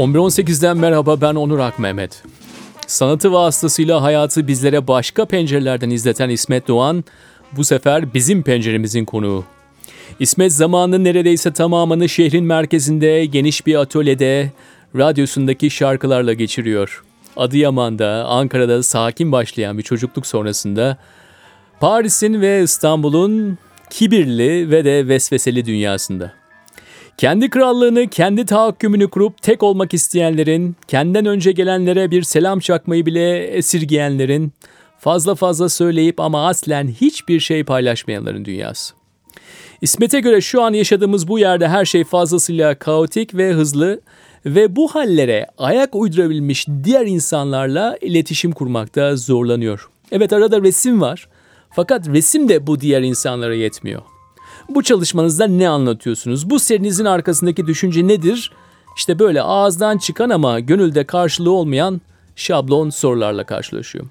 11.18'den merhaba ben Onur Akmehmet. Sanatı vasıtasıyla hayatı bizlere başka pencerelerden izleten İsmet Doğan bu sefer bizim penceremizin konuğu. İsmet zamanının neredeyse tamamını şehrin merkezinde geniş bir atölyede radyosundaki şarkılarla geçiriyor. Adıyaman'da, Ankara'da sakin başlayan bir çocukluk sonrasında Paris'in ve İstanbul'un kibirli ve de vesveseli dünyasında. Kendi krallığını, kendi tahakkümünü kurup tek olmak isteyenlerin, kendinden önce gelenlere bir selam çakmayı bile esirgeyenlerin, fazla fazla söyleyip ama aslen hiçbir şey paylaşmayanların dünyası. İsmet'e göre şu an yaşadığımız bu yerde her şey fazlasıyla kaotik ve hızlı ve bu hallere ayak uydurabilmiş diğer insanlarla iletişim kurmakta zorlanıyor. Evet arada resim var fakat resim de bu diğer insanlara yetmiyor. Bu çalışmanızda ne anlatıyorsunuz? Bu serinizin arkasındaki düşünce nedir? İşte böyle ağızdan çıkan ama gönülde karşılığı olmayan şablon sorularla karşılaşıyor.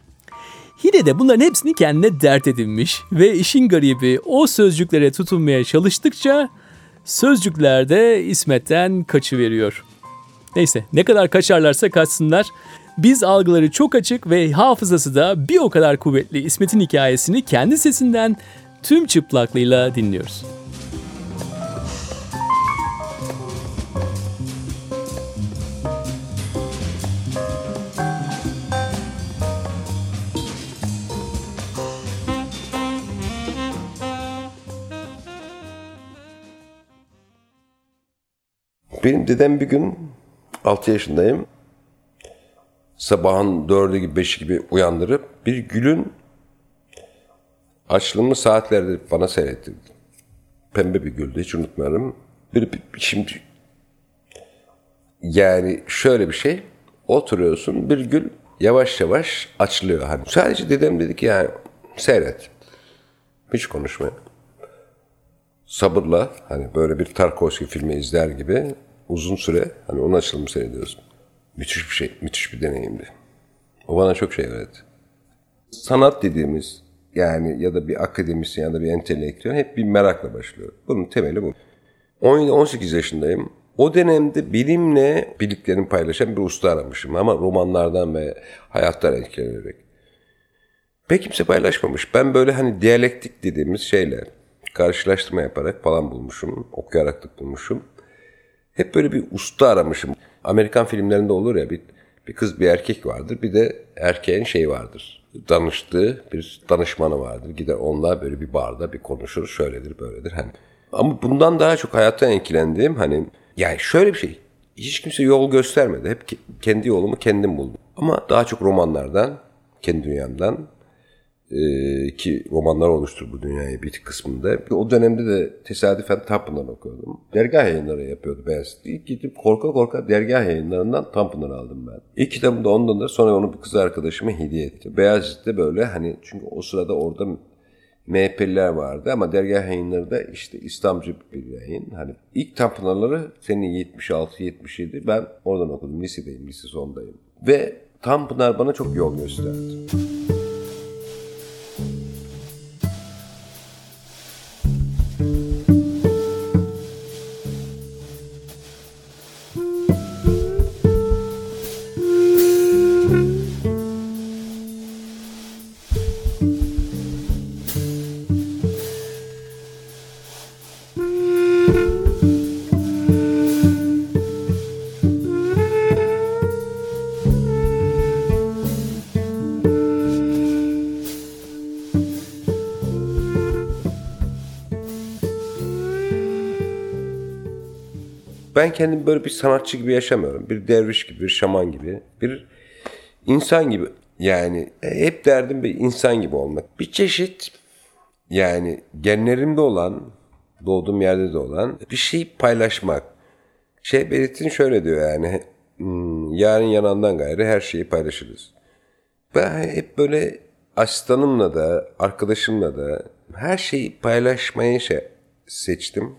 Yine de bunların hepsini kendine dert edinmiş ve işin garibi o sözcüklere tutunmaya çalıştıkça sözcüklerde İsmet'ten kaçı veriyor. Neyse ne kadar kaçarlarsa kaçsınlar. Biz algıları çok açık ve hafızası da bir o kadar kuvvetli İsmet'in hikayesini kendi sesinden tüm çıplaklığıyla dinliyoruz. Benim dedem bir gün 6 yaşındayım. Sabahın 4'ü gibi 5'i gibi uyandırıp bir gülün açlığımı saatlerde bana seyrettirdi. Pembe bir güldü hiç unutmuyorum. Bir, bir, şimdi yani şöyle bir şey oturuyorsun bir gül yavaş yavaş açılıyor. Hani sadece dedem dedi ki yani seyret. Hiç konuşma. Sabırla hani böyle bir Tarkovski filmi izler gibi uzun süre hani onun açılımı seyrediyorsun. Müthiş bir şey, müthiş bir deneyimdi. O bana çok şey öğretti. Sanat dediğimiz yani ya da bir akademisyen ya da bir entelektüel hep bir merakla başlıyor. Bunun temeli bu. 17-18 yaşındayım. O dönemde bilimle bildiklerimi paylaşan bir usta aramışım ama romanlardan ve hayattan etkilenerek. Pek kimse paylaşmamış. Ben böyle hani diyalektik dediğimiz şeyler karşılaştırma yaparak falan bulmuşum. Okuyarak da bulmuşum. Hep böyle bir usta aramışım. Amerikan filmlerinde olur ya bir, bir kız bir erkek vardır. Bir de erkeğin şey vardır. Danıştığı bir danışmanı vardır. Gider onunla böyle bir barda bir konuşur. Şöyledir böyledir. Hani. Ama bundan daha çok hayattan etkilendiğim hani yani şöyle bir şey. Hiç kimse yol göstermedi. Hep kendi yolumu kendim buldum. Ama daha çok romanlardan, kendi dünyamdan e, ki romanlar oluştur bu dünyayı bir kısmında. O dönemde de tesadüfen Tanpınar okuyordum. Dergah yayınları yapıyordu Beyazıt. İlk gidip korka korka dergah yayınlarından Tanpınar aldım ben. İlk kitabım da ondandır. Sonra onu bir kız arkadaşıma hediye etti. Beyazıt'ta böyle hani çünkü o sırada orada MHP'liler vardı ama dergah yayınları da işte İslamcı bir yayın. Hani ilk Tanpınarları senin 76-77 ben oradan okudum. Lisedeyim, lise sondayım. Ve Tanpınar bana çok yol gösterdi. Ben kendimi böyle bir sanatçı gibi yaşamıyorum. Bir derviş gibi, bir şaman gibi, bir insan gibi. Yani e, hep derdim bir insan gibi olmak. Bir çeşit yani genlerimde olan, doğduğum yerde de olan bir şey paylaşmak. Şey Berit'in şöyle diyor yani, hmm, yarın yanandan gayrı her şeyi paylaşırız. Ben hep böyle asistanımla da, arkadaşımla da her şeyi paylaşmayı şey seçtim.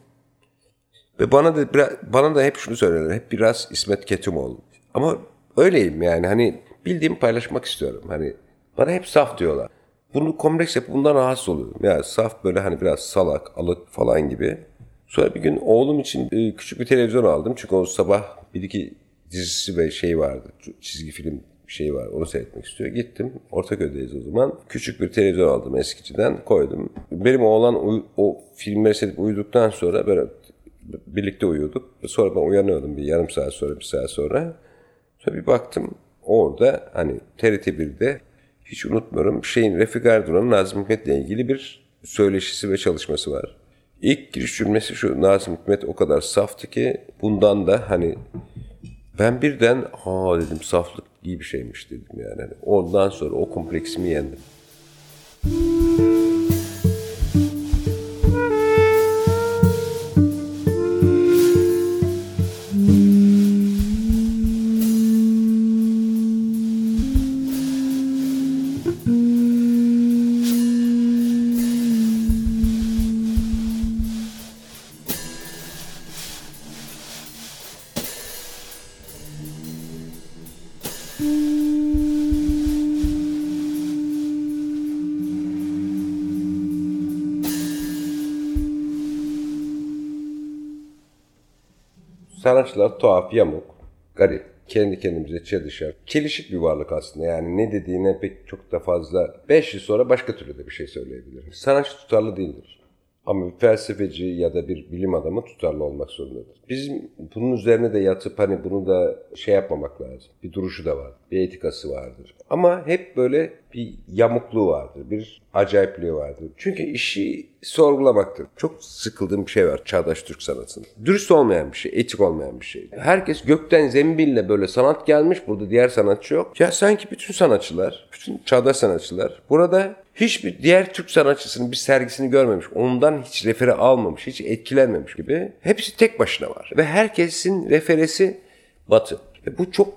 Ve bana da biraz, bana da hep şunu söylerler. Hep biraz İsmet Ketimoğlu. Ama öyleyim yani hani bildiğimi paylaşmak istiyorum. Hani bana hep saf diyorlar. Bunu kompleks yapıp bundan rahatsız oluyorum. Yani saf böyle hani biraz salak, alık falan gibi. Sonra bir gün oğlum için e, küçük bir televizyon aldım. Çünkü o sabah bir iki dizisi ve şey vardı. Çizgi film şey var. Onu seyretmek istiyor. Gittim. Ortaköy'deyiz o zaman. Küçük bir televizyon aldım eskiciden. Koydum. Benim oğlan o filmleri seyredip uyuduktan sonra böyle birlikte uyuyorduk. Sonra ben uyanıyordum bir yarım saat sonra, bir saat sonra. Sonra bir baktım orada hani TRT 1'de hiç unutmuyorum şeyin Refik Erdoğan'ın Nazım Hikmet'le ilgili bir söyleşisi ve çalışması var. İlk giriş cümlesi şu Nazım Hikmet o kadar saftı ki bundan da hani ben birden ha dedim saflık iyi bir şeymiş dedim yani. Hani ondan sonra o kompleksimi yendim. Sanatçılar tuhaf, yamuk, garip, kendi kendimize çelişer. Çelişik bir varlık aslında yani ne dediğine pek çok da fazla 5 yıl sonra başka türlü de bir şey söyleyebilirim. Sanatçı tutarlı değildir. Ama bir felsefeci ya da bir bilim adamı tutarlı olmak zorundadır. Bizim bunun üzerine de yatıp hani bunu da şey yapmamak lazım. Bir duruşu da var. Bir etikası vardır. Ama hep böyle bir yamukluğu vardır. Bir acayipliği vardır. Çünkü işi sorgulamaktır. Çok sıkıldığım bir şey var çağdaş Türk sanatında. Dürüst olmayan bir şey, etik olmayan bir şey. Herkes gökten zembille böyle sanat gelmiş, burada diğer sanatçı yok. Ya sanki bütün sanatçılar, bütün çağdaş sanatçılar burada hiçbir diğer Türk sanatçısının bir sergisini görmemiş, ondan hiç refere almamış, hiç etkilenmemiş gibi hepsi tek başına var. Ve herkesin referesi Batı. Ve bu çok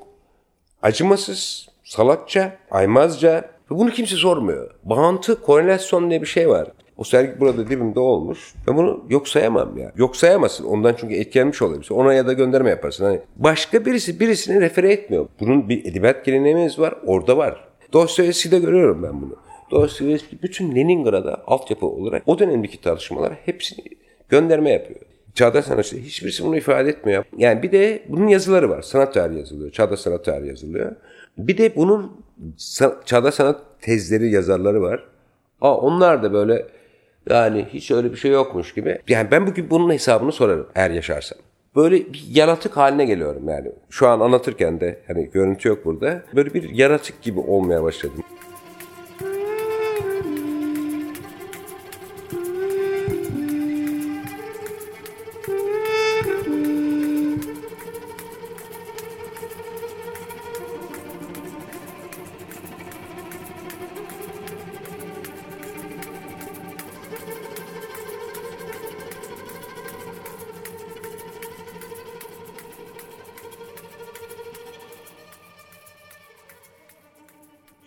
acımasız, salakça, aymazca ve bunu kimse sormuyor. Bağıntı, korelasyon diye bir şey var. O sergi burada dibimde olmuş. Ben bunu yok sayamam ya. Yok sayamazsın. Ondan çünkü etkilenmiş olabilirsin. Ona ya da gönderme yaparsın. Hani başka birisi birisini refere etmiyor. Bunun bir edebiyat geleneğimiz var. Orada var. Dostoyevski'de görüyorum ben bunu. Dostoyevski bütün Leningrad'a altyapı olarak o dönemdeki tartışmalar hepsini gönderme yapıyor. Çağdaş sanatçı hiçbirisi bunu ifade etmiyor. Yani bir de bunun yazıları var. Sanat tarihi yazılıyor. Çağdaş sanat tarihi yazılıyor. Bir de bunun çağdaş sanat tezleri yazarları var. Aa, onlar da böyle yani hiç öyle bir şey yokmuş gibi. Yani ben bugün bunun hesabını sorarım eğer yaşarsam. Böyle bir yaratık haline geliyorum yani. Şu an anlatırken de hani görüntü yok burada. Böyle bir yaratık gibi olmaya başladım.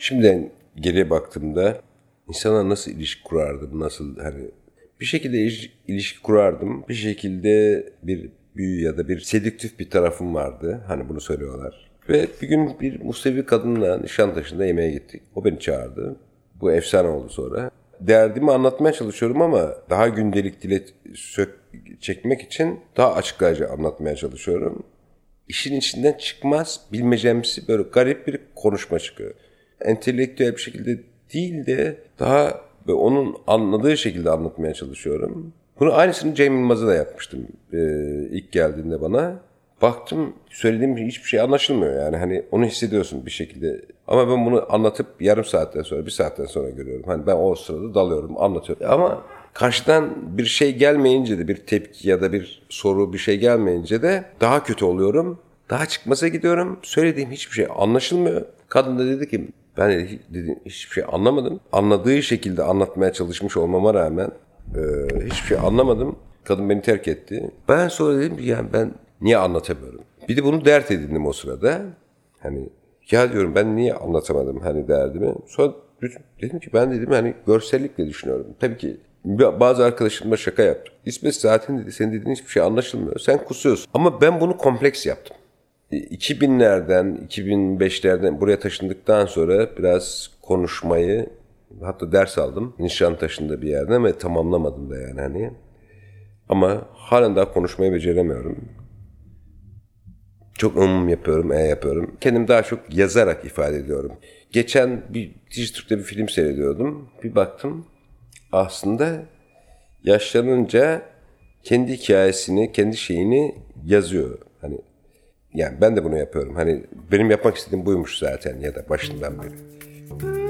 Şimdiden geriye baktığımda insana nasıl ilişki kurardım, nasıl hani bir şekilde ilişki kurardım. Bir şekilde bir büyü ya da bir sedüktif bir tarafım vardı. Hani bunu söylüyorlar. Ve bir gün bir Musevi kadınla Nişantaşı'nda yemeğe gittik. O beni çağırdı. Bu efsane oldu sonra. Derdimi anlatmaya çalışıyorum ama daha gündelik dile sök çekmek için daha açıklayıcı anlatmaya çalışıyorum. İşin içinden çıkmaz bilmecemsi böyle garip bir konuşma çıkıyor entelektüel bir şekilde değil de daha onun anladığı şekilde anlatmaya çalışıyorum. Bunu aynısını Cem Yılmaz'a da yapmıştım e, ilk geldiğinde bana. Baktım söylediğim hiçbir şey anlaşılmıyor yani hani onu hissediyorsun bir şekilde. Ama ben bunu anlatıp yarım saatten sonra bir saatten sonra görüyorum. Hani ben o sırada dalıyorum anlatıyorum. Ama karşıdan bir şey gelmeyince de bir tepki ya da bir soru bir şey gelmeyince de daha kötü oluyorum. Daha çıkmaza gidiyorum. Söylediğim hiçbir şey anlaşılmıyor. Kadın da dedi ki ben de dedim, hiçbir şey anlamadım. Anladığı şekilde anlatmaya çalışmış olmama rağmen e, hiçbir şey anlamadım. Kadın beni terk etti. Ben sonra dedim ki yani ben niye anlatamıyorum? Bir de bunu dert edindim o sırada. Hani ya diyorum ben niye anlatamadım hani derdimi. Sonra dedim ki ben dedim hani görsellikle düşünüyorum. Tabii ki bazı arkadaşlarıma şaka yaptım. İsmet zaten dedi senin dediğin hiçbir şey anlaşılmıyor. Sen kusuyorsun. Ama ben bunu kompleks yaptım. 2000'lerden, 2005'lerden buraya taşındıktan sonra biraz konuşmayı hatta ders aldım. Nişantaşı'nda bir yerde ama tamamlamadım da yani hani. Ama halen daha konuşmayı beceremiyorum. Çok ım yapıyorum, e yapıyorum. Kendim daha çok yazarak ifade ediyorum. Geçen bir Dijitürk'te bir film seyrediyordum. Bir baktım aslında yaşlanınca kendi hikayesini, kendi şeyini yazıyor. Yani ben de bunu yapıyorum. Hani benim yapmak istediğim buymuş zaten ya da başından beri.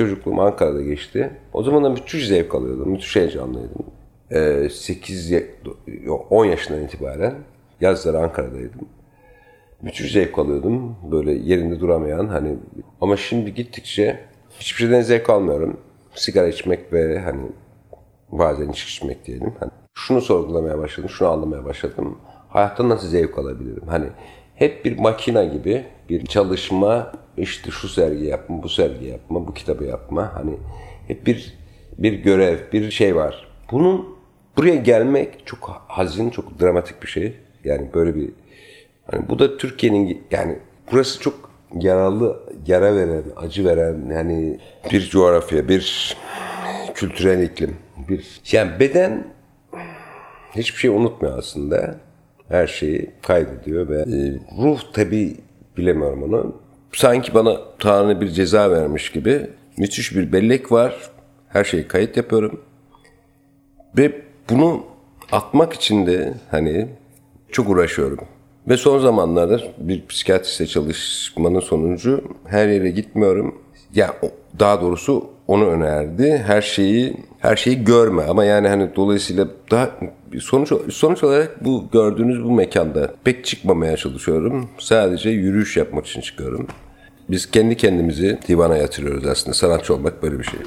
Çocukluğum Ankara'da geçti. O zaman da müthiş zevk alıyordum. Müthiş heyecanlıydım. Ee, 8, 10 yaşından itibaren yazları Ankara'daydım. Müthiş zevk alıyordum. Böyle yerinde duramayan hani ama şimdi gittikçe hiçbir şeyden zevk almıyorum. Sigara içmek ve hani bazen içki içmek diyelim. Hani şunu sorgulamaya başladım, şunu anlamaya başladım. Hayattan nasıl zevk alabilirim? Hani hep bir makina gibi bir çalışma, işte şu sergi yapma, bu sergi yapma, bu kitabı yapma. Hani hep bir bir görev, bir şey var. Bunun buraya gelmek çok hazin, çok dramatik bir şey. Yani böyle bir hani bu da Türkiye'nin yani burası çok yaralı, yara veren, acı veren yani bir coğrafya, bir kültürel iklim, bir yani beden hiçbir şey unutmuyor aslında. Her şeyi kaydediyor ve e, ruh tabi bilemiyorum onu. Sanki bana Tanrı bir ceza vermiş gibi müthiş bir bellek var. Her şeyi kayıt yapıyorum. Ve bunu atmak için de hani çok uğraşıyorum. Ve son zamanlarda bir psikiyatristle çalışmanın sonucu her yere gitmiyorum. Ya daha doğrusu onu önerdi. Her şeyi her şeyi görme ama yani hani dolayısıyla daha sonuç sonuç olarak bu gördüğünüz bu mekanda pek çıkmamaya çalışıyorum. Sadece yürüyüş yapmak için çıkıyorum. Biz kendi kendimizi divana yatırıyoruz aslında. Sanatçı olmak böyle bir şey.